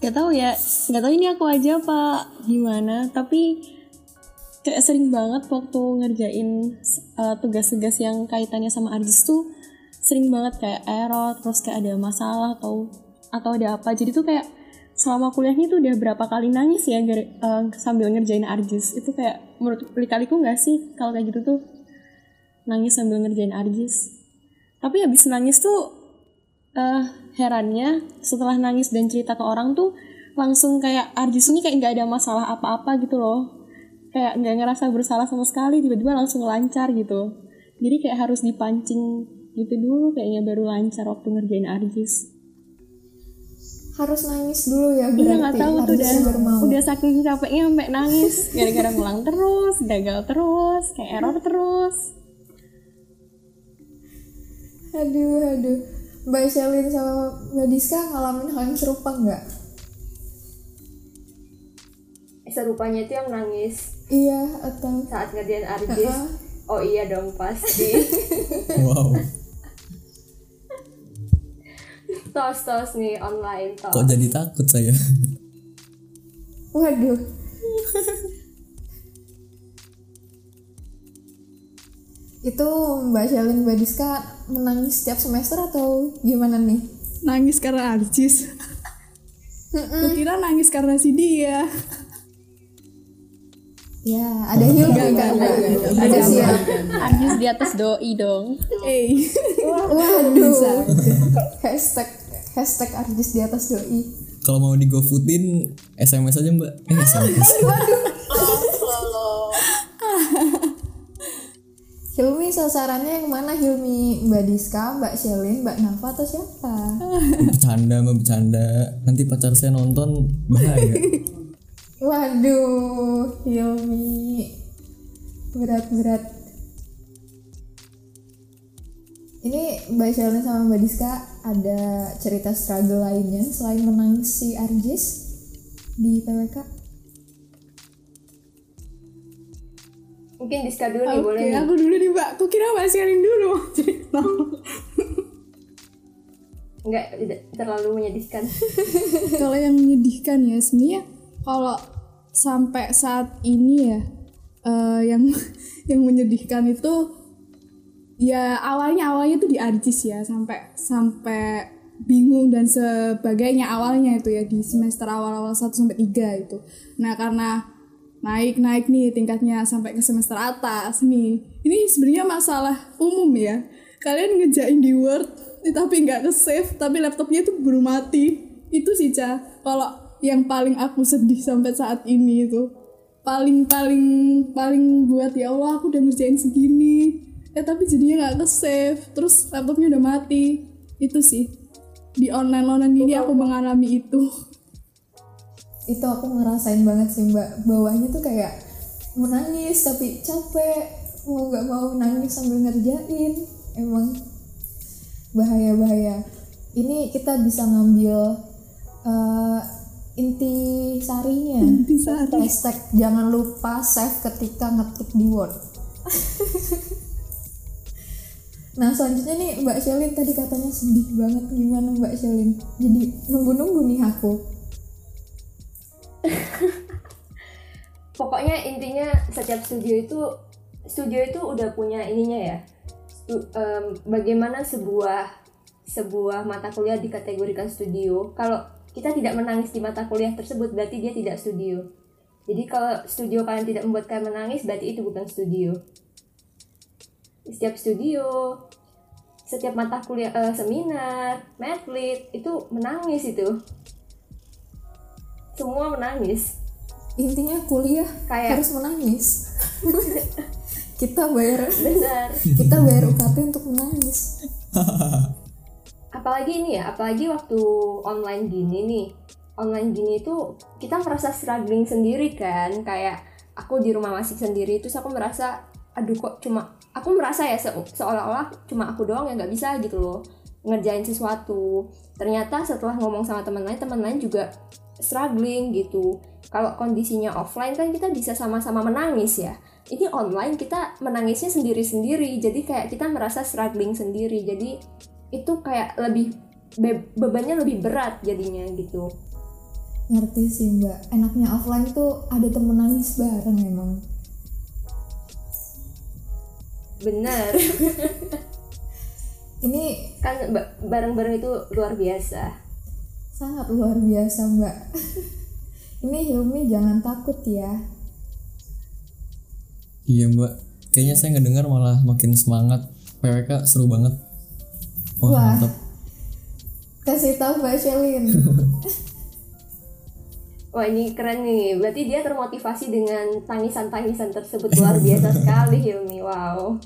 nggak tahu ya nggak tahu ini aku aja apa gimana tapi kayak sering banget waktu ngerjain uh, tugas-tugas yang kaitannya sama artis tuh sering banget kayak error terus kayak ada masalah atau atau ada apa. Jadi tuh kayak selama kuliahnya tuh udah berapa kali nangis ya uh, sambil ngerjain arjis itu kayak menurut kali-kaliku nggak sih kalau kayak gitu tuh nangis sambil ngerjain arjis. Tapi habis nangis tuh eh herannya setelah nangis dan cerita ke orang tuh langsung kayak arjis ini kayak nggak ada masalah apa-apa gitu loh. Kayak nggak ngerasa bersalah sama sekali tiba-tiba langsung lancar gitu. Jadi kayak harus dipancing gitu dulu kayaknya baru lancar waktu ngerjain arjis. Harus nangis dulu ya berarti. Iya nggak tahu tuh udah udah saking capeknya sampai nangis. Gara-gara ngulang terus, gagal terus, kayak error terus. Aduh, aduh. Mbak Shelin sama Mbak Diska ngalamin hal yang serupa nggak? serupanya itu yang nangis Iya, atau saat ngerjain arjis Heeh. oh iya dong pasti [laughs] wow tos tos nih online tos kok jadi takut saya Waduh. [laughs] Itu Mbak Shelin Mbak Diska menangis setiap semester atau gimana nih? nangis karena arcis kira nangis karena si dia Ya, ada Hilmi enggak, enggak, enggak, enggak. Ada siap. Arjis di atas doi dong. eh Waduh. Hashtag hashtag artis di atas doi. kalau mau di GoFoodin SMS aja mbak eh SMS Sasarannya yang mana Hilmi? Mbak Diska, Mbak Shelin, Mbak Nafa atau siapa? bercanda bercanda nanti pacar saya nonton bahaya [laughs] Waduh, Hilmi. Berat-berat. Ini Mbak Shelin sama Mbak Diska ada cerita struggle lainnya selain menangis si Arjis di PWK? Mungkin Diska dulu nih boleh Oke, nih aku dulu nih mbak. Aku kira mbak Shelin dulu. nggak tidak terlalu menyedihkan [laughs] kalau yang menyedihkan ya sebenarnya kalau sampai saat ini ya eh, yang [laughs] yang menyedihkan itu ya awalnya awalnya tuh di Arjis ya sampai sampai bingung dan sebagainya awalnya itu ya di semester awal-awal 1 sampai 3 itu. Nah, karena naik-naik nih tingkatnya sampai ke semester atas nih. Ini sebenarnya masalah umum ya. Kalian ngejain di Word eh, tapi nggak ke save, tapi laptopnya itu baru mati. Itu sih, Ca. Kalau yang paling aku sedih sampai saat ini itu paling paling paling buat ya Allah aku udah ngerjain segini eh tapi jadinya nggak ke save terus laptopnya udah mati itu sih di online online ini aku mengalami itu Itu aku ngerasain banget sih Mbak. Bawahnya tuh kayak mau nangis tapi capek, mau nggak mau nangis sambil ngerjain. Emang bahaya-bahaya. Ini kita bisa ngambil eh, inti sarinya. Inti sari. Hashtag jangan lupa save ketika ngetik di Word. [laughs] nah selanjutnya nih Mbak Shelin tadi katanya sedih banget gimana Mbak Shelin. Jadi nunggu-nunggu nih aku. [laughs] pokoknya intinya setiap studio itu studio itu udah punya ininya ya stu- em, bagaimana sebuah sebuah mata kuliah dikategorikan studio. Kalau kita tidak menangis di mata kuliah tersebut berarti dia tidak studio. Jadi kalau studio kalian tidak membuat kalian menangis berarti itu bukan studio. Setiap studio, setiap mata kuliah eh, seminar, medlit itu menangis itu. Semua menangis. intinya kuliah Kayak- harus menangis. [laughs] Kita bayar. Benar. kita bayar UKT untuk menangis. [laughs] Apalagi ini ya apalagi waktu online gini nih. Online gini tuh kita merasa struggling sendiri kan. Kayak aku di rumah masih sendiri terus aku merasa aduh kok cuma aku merasa ya se- seolah-olah cuma aku doang yang nggak bisa gitu loh ngerjain sesuatu. Ternyata setelah ngomong sama teman lain teman lain juga struggling gitu. Kalau kondisinya offline kan kita bisa sama-sama menangis ya. Ini online kita menangisnya sendiri-sendiri jadi kayak kita merasa struggling sendiri. Jadi itu kayak lebih be- bebannya lebih berat jadinya gitu. Ngerti sih mbak. Enaknya offline tuh ada temen nangis bareng emang bener [laughs] ini kan ba- bareng-bareng itu luar biasa sangat luar biasa mbak [laughs] ini Hilmi jangan takut ya Iya mbak, kayaknya saya ngedengar malah makin semangat. PWK seru banget. Wah, Wah. mantap. kasih tahu mbak Shelin [laughs] wah ini keren nih berarti dia termotivasi dengan tangisan-tangisan tersebut luar biasa [laughs] sekali Hilmi wow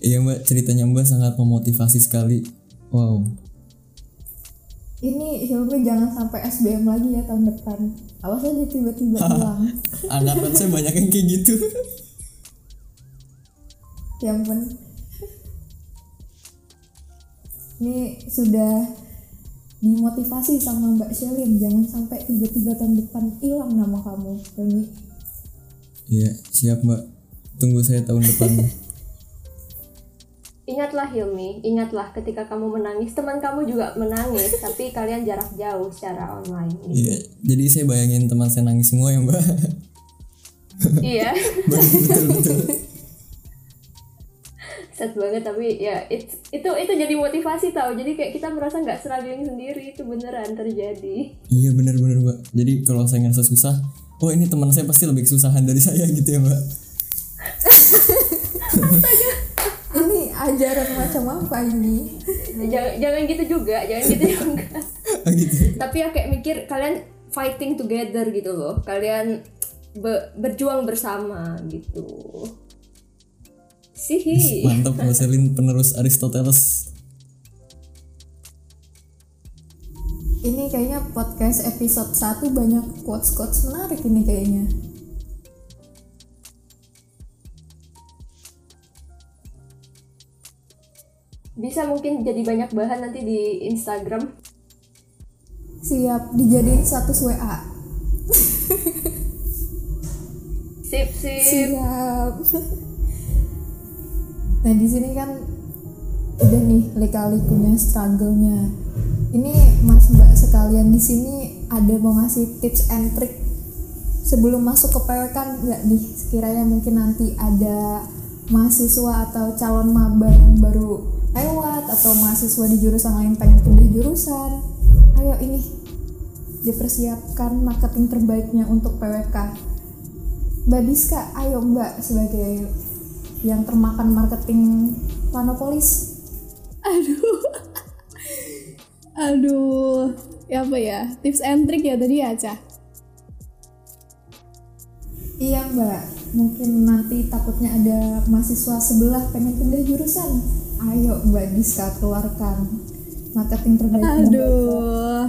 Iya mbak, ceritanya mbak sangat memotivasi sekali. Wow. Ini Hilmi jangan sampai SBM lagi ya tahun depan awas aja tiba-tiba [laughs] hilang Angkatan saya banyak yang kayak gitu. [laughs] ya ampun ini sudah dimotivasi sama Mbak Shelin jangan sampai tiba-tiba tahun depan hilang nama kamu Hilmi Iya, siap mbak. Tunggu saya tahun depan. [laughs] ingatlah Hilmi ingatlah ketika kamu menangis teman kamu juga menangis [laughs] tapi kalian jarak jauh secara online gitu. Iya, jadi saya bayangin teman saya nangis semua ya mbak. iya [laughs] betul betul. [laughs] sad banget tapi ya it's- itu itu jadi motivasi tau jadi kayak kita merasa nggak struggling sendiri itu beneran terjadi Iya benar-benar mbak. Jadi kalau saya ngerasa susah, oh ini teman saya pasti lebih kesusahan dari saya gitu ya mbak. Ajaran macam apa ini? Jangan jangan gitu juga jangan gitu [laughs] juga. Oh, gitu. tapi ya kayak mikir kalian fighting together gitu loh. Kalian be- berjuang bersama gitu. Sih [laughs] Mantap Mbak Selin penerus Aristoteles. ini kayaknya podcast episode 1 banyak quotes-quotes menarik ini kayaknya bisa mungkin jadi banyak bahan nanti di Instagram. Siap dijadiin status WA sip sip. Siap. Nah di sini kan udah nih lika-likunya struggle-nya. Ini mas mbak sekalian di sini ada mau ngasih tips and trick sebelum masuk ke PWK nggak nih? Sekiranya mungkin nanti ada mahasiswa atau calon maba yang baru lewat atau mahasiswa di jurusan lain pengen pindah jurusan ayo ini dipersiapkan marketing terbaiknya untuk PWK Mbak Diska, ayo Mbak sebagai yang termakan marketing Planopolis. Aduh. Aduh. Ya apa ya? Tips and trick ya tadi ya, Cah? Iya Mbak, mungkin nanti takutnya ada mahasiswa sebelah pengen pindah jurusan. Ayo Mbak Diska keluarkan marketing terbaik. Aduh.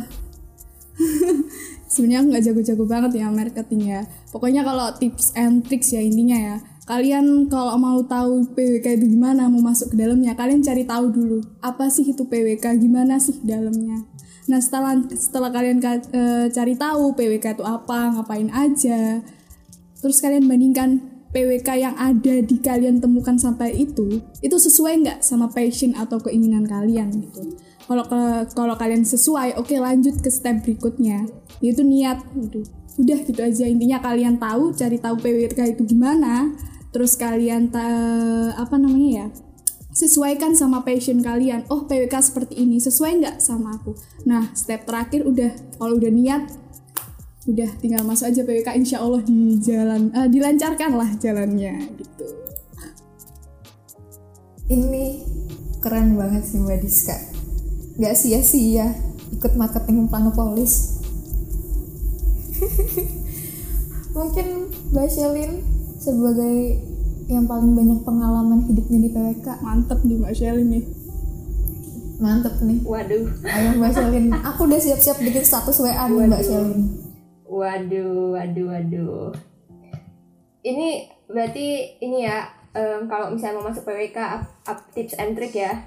[laughs] Sebenarnya nggak jago-jago banget ya marketing ya. Pokoknya kalau tips and tricks ya intinya ya. Kalian kalau mau tahu PWK itu gimana, mau masuk ke dalamnya, kalian cari tahu dulu apa sih itu PWK, gimana sih dalamnya. Nah setelah setelah kalian ka- eh, cari tahu PWK itu apa, ngapain aja, terus kalian bandingkan PWK yang ada di kalian temukan sampai itu itu sesuai nggak sama passion atau keinginan kalian gitu? Kalau kalau kalian sesuai oke lanjut ke step berikutnya. Yaitu niat gitu udah gitu aja. Intinya kalian tahu cari tahu PWK itu gimana. Terus kalian ta apa namanya ya? Sesuaikan sama passion kalian. Oh PWK seperti ini sesuai nggak sama aku? Nah step terakhir udah kalau udah niat udah tinggal masuk aja PWK insya Allah di jalan eh, dilancarkan lah jalannya gitu Ini keren banget sih Mbak Diska. Gak sia-sia ikut marketing Planopolis. [laughs] Mungkin Mbak Shelin sebagai yang paling banyak pengalaman hidupnya di PWK. mantep nih Mbak Shelly nih Mantep nih. Waduh, Ayo Mbak Shelin. Aku udah siap-siap bikin status WA nih Mbak Shelin. Waduh, waduh, waduh. Ini berarti ini ya, em, kalau misalnya mau masuk PWK, up, up tips and trick ya.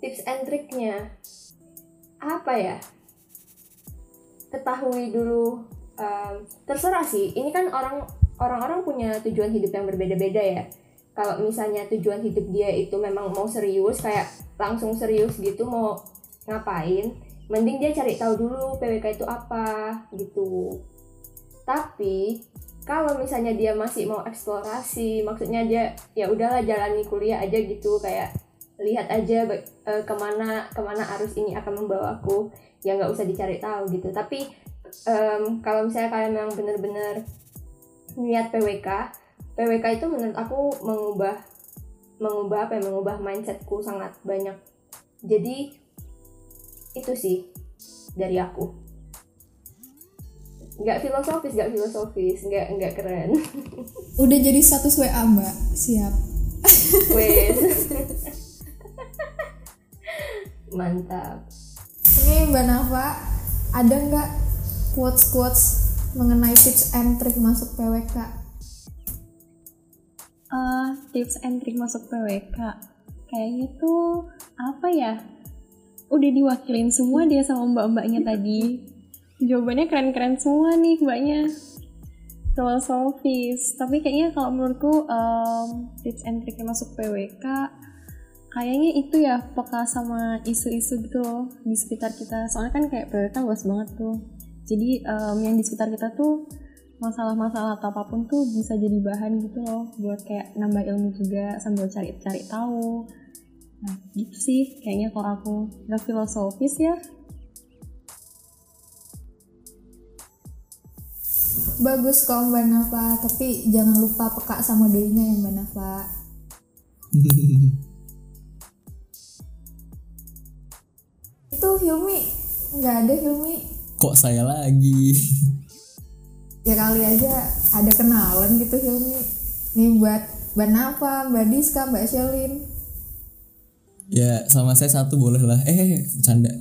Tips and triknya apa ya? Ketahui dulu. em, terserah sih. Ini kan orang orang-orang punya tujuan hidup yang berbeda-beda ya. Kalau misalnya tujuan hidup dia itu memang mau serius, kayak langsung serius gitu mau ngapain, mending dia cari tahu dulu PWK itu apa gitu. Tapi kalau misalnya dia masih mau eksplorasi, maksudnya dia ya udahlah jalani kuliah aja gitu kayak lihat aja eh, ke mana ke mana arus ini akan membawaku ya nggak usah dicari tahu gitu tapi em, kalau misalnya kalian memang bener-bener niat PWK PWK itu menurut aku mengubah mengubah apa ya mengubah mindsetku sangat banyak jadi itu sih dari aku nggak filosofis nggak filosofis nggak nggak keren [laughs] Udah jadi status WA Mbak. Siap. wes [laughs] mantap Ini Mbak Nafa, ada nggak quotes-quotes mengenai tips and trick masuk PWK? Eh, tips and trick masuk PWK kayaknya tuh apa ya udah diwakilin semua dia sama mbak-mbaknya tadi. Jawabannya keren-keren semua nih mbaknya. Filosofis tapi kayaknya kalau menurutku em, tips and trick masuk PWK kayaknya itu ya peka sama isu-isu gitu loh di sekitar kita. Soalnya kan kayak PWK luas banget tuh. Jadi em, yang di sekitar kita tuh masalah-masalah atau apa pun tuh bisa jadi bahan gitu loh buat kayak nambah ilmu juga sambil cari-cari tahu nah gitu sih kayaknya kalau aku nggak filosofis ya Bagus kok Mbak Nafa, tapi jangan lupa peka sama doinya ya Mbak Nafa. [laughs] Itu Hilmi, nggak ada Hilmi. Kok saya lagi? Ya kali aja ada kenalan gitu Hilmi. Nih buat Mbak Nafa, Mbak Diska, Mbak Shelin. Ya sama saya satu boleh lah. Eh, bercanda.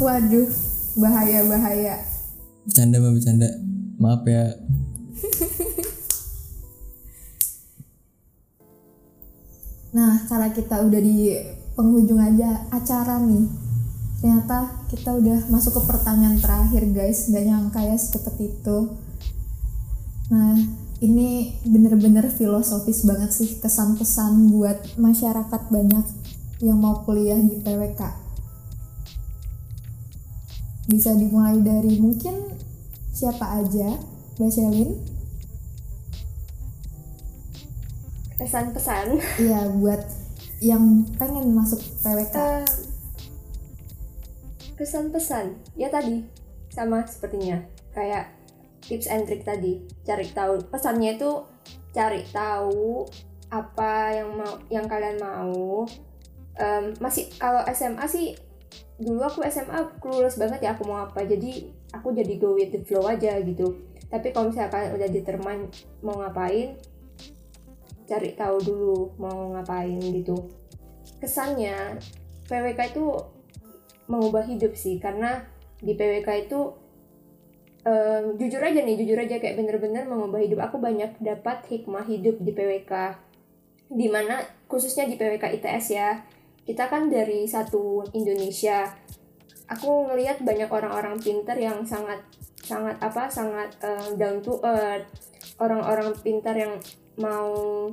Waduh, bahaya bahaya. Bercanda mbak bercanda. Maaf ya. [laughs] Nah, karena kita udah di penghujung aja acara nih. Ternyata kita udah masuk ke pertanyaan terakhir guys. Gak nyangka ya secepat itu. Nah, ini bener-bener filosofis banget sih kesan-pesan buat masyarakat banyak yang mau kuliah di PWK. Bisa dimulai dari mungkin siapa aja, Mbak Shelin? pesan-pesan Iya, buat yang pengen masuk PWK. Em, pesan-pesan ya tadi sama sepertinya kayak tips and trick tadi. Cari tahu. Pesannya itu cari tahu apa yang mau yang kalian mau. Em, masih kalau SMA sih dulu aku SMA clueless banget ya aku mau apa. Jadi aku jadi go with the flow aja gitu. Tapi kalau misalnya kalian udah determine mau ngapain cari tahu dulu mau ngapain gitu. Kesannya PWK itu mengubah hidup sih. Karena di PWK itu em, jujur aja nih jujur aja kayak bener-bener mengubah hidup aku banyak dapat hikmah hidup di PWK di mana khususnya di PWK ITS ya kita kan dari satu Indonesia. Aku ngelihat banyak orang-orang pinter yang sangat sangat apa sangat eh, down to earth. Orang-orang pintar yang mau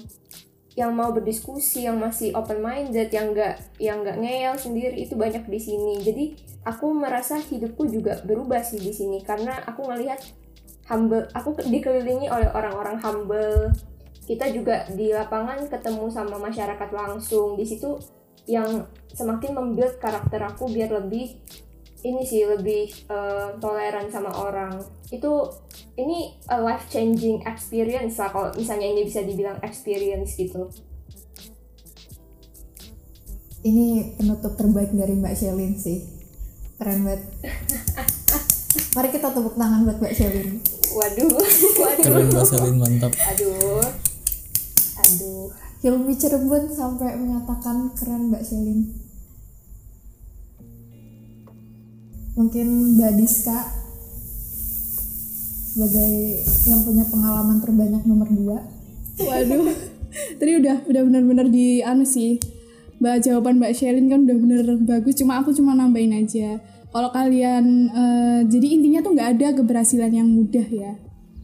yang mau berdiskusi yang masih open minded yang enggak yang enggak ngeyel sendiri itu banyak di sini. Jadi aku merasa hidupku juga berubah sih di sini karena aku ngelihat humble aku dikelilingi oleh orang-orang humble. Kita juga di lapangan ketemu sama masyarakat langsung. Di situ yang semakin membuild karakter aku biar lebih ini sih lebih uh, toleran sama orang. Itu ini a life changing experience lah kalau misalnya ini bisa dibilang experience gitu. Ini penutup terbaik dari Mbak Shelin sih. Keren banget. [laughs] Mari kita tepuk tangan buat Mbak Shelin. Waduh. [laughs] Waduh. Keren Mbak Shelin mantap. Aduh. Aduh. Hilmi Cirebon sampai menyatakan keren Mbak Shelin mungkin Mbak Diska sebagai yang punya pengalaman terbanyak nomor dua Waduh, tadi udah udah benar-benar di anu sih. Mbak jawaban Mbak Shelin kan udah bener bagus. Cuma aku cuma nambahin aja. Kalau kalian eh, jadi intinya tuh nggak ada keberhasilan yang mudah ya.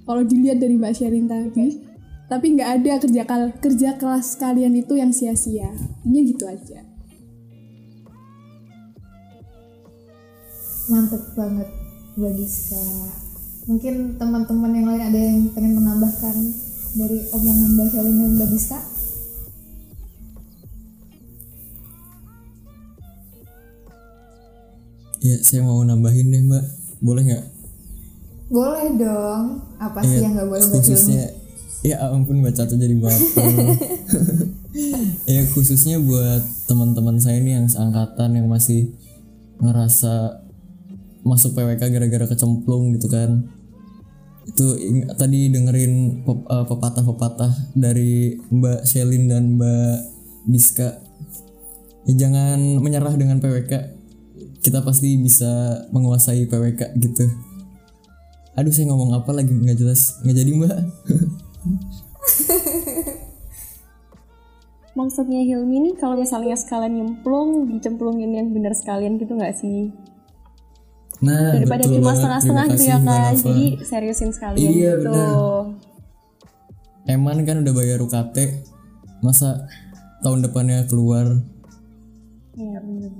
Kalau dilihat dari Mbak Shelin tadi, tapi nggak ada kerja kerja kelas kalian itu yang sia-sia. Intinya gitu aja. Mantep banget Mbak Diska mungkin teman-teman yang lain ada yang pengen menambahkan dari omongan Mbak Shelin dan Mbak Diska ya saya mau nambahin deh mbak. Boleh nggak? Boleh dong. Apa sih Ya, yang nggak boleh Mbak khususnya ya ampun mbak Caca jadi baper. [laughs] Ya khususnya buat teman-teman saya nih yang seangkatan yang masih ngerasa masuk PWK gara-gara kecemplung gitu kan. Itu tadi dengerin pep- eh, pepatah-pepatah dari Mbak Shelin dan Mbak Biska ya jangan menyerah dengan PWK kita pasti bisa menguasai PWK gitu. Aduh saya ngomong apa lagi? Nggak jelas. Nggak jadi mbak. Maksudnya Hilmi nih kalau misalnya sekalian nyemplung, dicemplungin yang benar sekalian gitu nggak sih? Nah Daripada betul cuma setengah-setengah gitu ya kan. Jadi seriusin sekalian Iya, gitu. benar. Eman kan udah bayar UKT masa tahun depannya keluar Iya bener.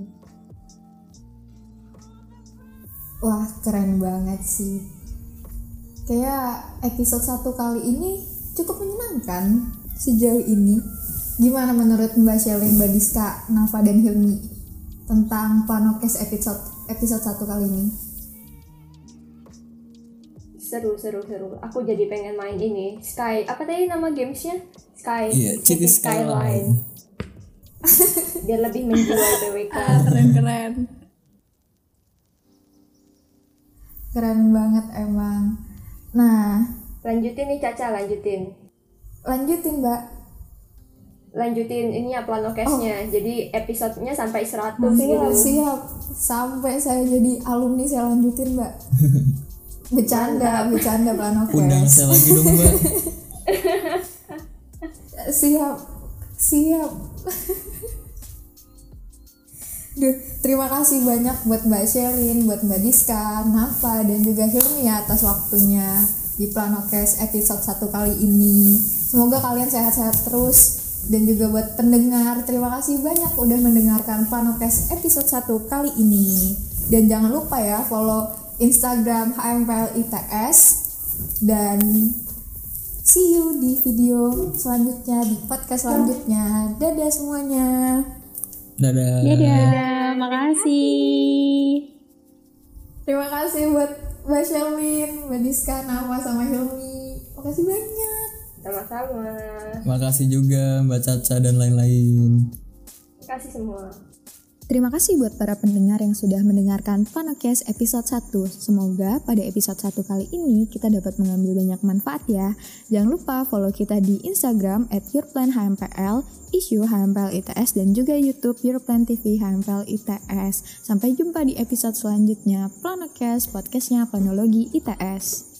Wah keren banget sih Kayak episode satu kali ini cukup menyenangkan sejauh ini Gimana menurut Mbak Shelin, Mbak Diska, Nafa, dan Hilmi Tentang Panokes episode episode satu kali ini. Seru seru seru. Aku jadi pengen main ini. Sky apa tadi nama gamesnya? Sky. Iya, City Skyline. biar [laughs] lebih menjiwai PWK Keren-keren. Keren banget emang. Nah. Lanjutin nih Caca lanjutin. Lanjutin Mbak lanjutin ini ya planokesnya jadi episodenya sampai 100 Siap, gitu siap. Sampai saya jadi alumni saya lanjutin, Mbak. [laughs] Bercanda, bercanda undang Planokes. saya lagi dong mbak [laughs] Siap. Siap. [laughs] Duh, terima kasih banyak buat Mbak Shelin, buat Mbak Diska, Nafa, dan juga Hilmi ya atas waktunya di Planokes episode satu kali ini. Semoga kalian sehat-sehat terus dan juga buat pendengar, terima kasih banyak udah mendengarkan Planokes episode 1 kali ini. Dan jangan lupa ya follow Instagram HMPL ITS dan see you di video selanjutnya di podcast selanjutnya. Dadah semuanya. dadah Dadah, makasih. Terima kasih buat Mbak Shelin, Mbak Diska, Nawa, sama Hilmi. Makasih banyak. Sama-sama makasih juga mbak Caca dan lain-lain kasih semua Terima kasih buat para pendengar yang sudah mendengarkan Panokes episode 1. Semoga pada episode 1 kali ini kita dapat mengambil banyak manfaat ya. Jangan lupa follow kita di Instagram at yourplanhmpl, isu HMPL ITS, dan juga Youtube Yourplan TV HMPL ITS. Sampai jumpa di episode selanjutnya. Planokes, podcastnya Planologi ITS.